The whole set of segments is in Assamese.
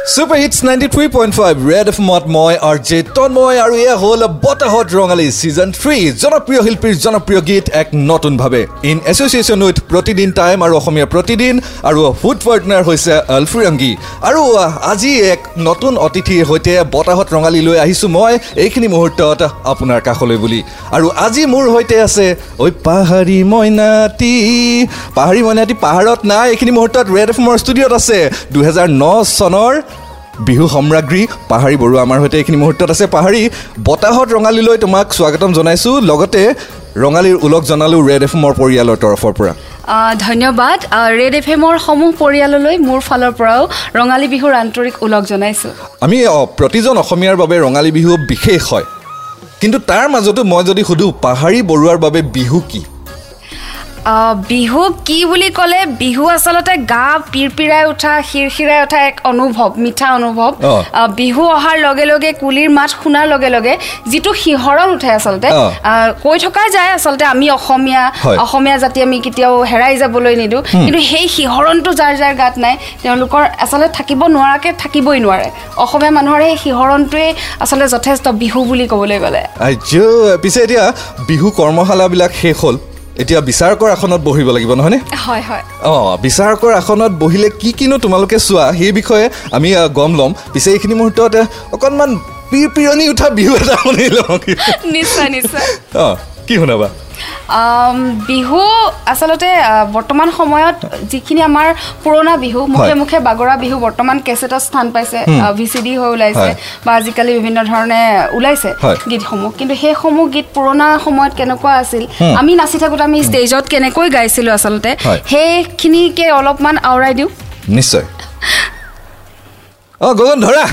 Super hits ninety three point five red এফমত মই আৰ জে তন্ময় আৰু এয়া হ'ল বতাহত ৰঙালী ছিজন থ্ৰী জনপ্ৰিয় শিল্পীৰ জনপ্ৰিয় গীত এক নতুনভাৱে in association with Pratidin Time আৰু অসমীয়া প্ৰতিদিন আৰু ফুড পাৰ্টনাৰ হৈছে আলফিৰংগী আৰু আজি এক নতুন অতিথিৰ সৈতে বতাহত ৰঙালী লৈ আহিছোঁ মই এইখিনি মুহূৰ্তত আপোনাৰ কাষলৈ বুলি আৰু আজি মোৰ সৈতে আছে ঐ পাহাৰী মইনাটি পাহাৰী মইনাটি পাহাৰত নাই এইখিনি মুহূৰ্তত ৰেড এফমৰ ষ্টুডিঅ'ত আছে দুহেজাৰ ন চনৰ বিহু সম্ৰাজ্ঞী পাহাৰী বৰুৱা আমাৰ সৈতে এইখিনি মুহূৰ্তত আছে। পাহাৰী বতাহত ৰঙালীলৈ তোমাক স্বাগতম জনাইছোঁ। লগতে ৰঙালীৰ ওলগ জনালোঁ ৰেড এফ এমৰ পৰিয়ালৰ তৰফৰ পৰা। ধন্যবাদ। ৰেড এফ এমৰ সমূহ পৰিয়াললৈ মোৰ ফালৰ পৰাও ৰঙালী বিহুৰ আন্তৰিক ওলগ জনাইছোঁ। আমি প্ৰতিজন অসমীয়াৰ বাবে ৰঙালী বিহু বিশেষ হয়। কিন্তু তাৰ মাজতো মই যদি সুধোঁ পাহাৰী বৰুৱাৰ বাবে বিহু কি? বিহু কি বুলি ক'লে বিহু আচলতে গা পিৰপিৰাই উঠা শিৰশিৰাই উঠা এক অনুভৱ মিঠা অনুভৱ। বিহু অহাৰ লগে লগে কুলিৰ মাত শুনাৰ লগে লগে যিটো শিহৰণ উঠে আচলতে কৈ থকাই যায় আচলতে আমি অসমীয়া অসমীয়া জাতি আমি কেতিয়াও হেৰাই যাবলৈ নিদিওঁ। কিন্তু সেই শিহৰণটো যাৰ যাৰ গাত নাই তেওঁলোকৰ আচলতে থাকিব নোৱাৰাকৈ থাকিবই নোৱাৰে। অসমীয়া মানুহৰ সেই শিহৰণটোৱেই আচলতে যথেষ্ট বিহু বুলি ক'বলৈ গ'লে। পিছে এতিয়া বিহু কৰ্মশালাবিলাক শেষ হ'ল। এতিয়া বিচাৰকৰ আসনত বহিব লাগিব নহয়নে? হয় হয়। অঁ বিচাৰকৰ আসনত বহিলে কি কিনো তোমালোকে চোৱা সেই বিষয়ে আমি গম ল'ম। পিছে এইখিনি মুহূৰ্তত অকণমান পিৰ পিৰণি উঠা বিহু এটা শুনি লওঁ। নিশ্চয় নিশ্চয়। অঁ কি শুনাবা? বিহু আচলতে বৰ্তমান সময়ত যিখিনি আমাৰ পুৰণা বিহু মুখে মুখে বাগৰা বিহু বৰ্তমান কেছেটত স্থান পাইছে ভি চি ডি হৈ ওলাইছে বা আজিকালি বিভিন্ন ধৰণে ওলাইছে গীতসমূহ। কিন্তু সেইসমূহ গীত পুৰণা সময়ত কেনেকুৱা আছিল আমি নাচি থাকোঁতে আমি ষ্টেজত কেনেকৈ গাইছিলোঁ আচলতে সেইখিনিকে অলপমান আওৰাই দিওঁ। নিশ্চয়। অঁ গগন ধৰা।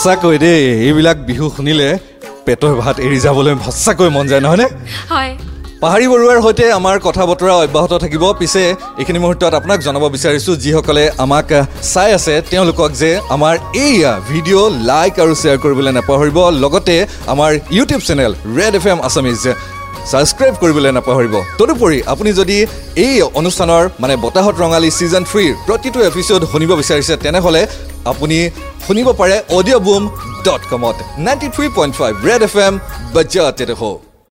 সঁচাকৈ দেই এইবিলাক বিহু শুনিলে পেটৰ ভাত এৰি যাবলৈ সঁচাকৈ মন যায় নহয়নে? হয়। পাহাৰী বৰুৱাৰ সৈতে আমাৰ কথা বতৰা অব্যাহত থাকিব। পিছে এইখিনি মুহূৰ্তত আপোনাক জনাব বিচাৰিছোঁ যিসকলে আমাক চাই আছে তেওঁলোকক যে আমাৰ এই ভিডিঅ' লাইক আৰু শ্বেয়াৰ কৰিবলৈ নাপাহৰিব। লগতে আমাৰ YouTube channel red F M Assamese subscribe কৰিবলৈ নাপাহৰিব। তদুপৰি আপুনি যদি এই অনুষ্ঠানৰ মানে বতাহত ৰঙালী ছিজন থ্ৰীৰ প্ৰতিটো এপিছ'ড শুনিব বিচাৰিছে তেনেহ'লে আপুনি শুনিব পাৰে অডিঅ' বুম ডট কমত ninety three point five red F M বাজাতে দেখোঁ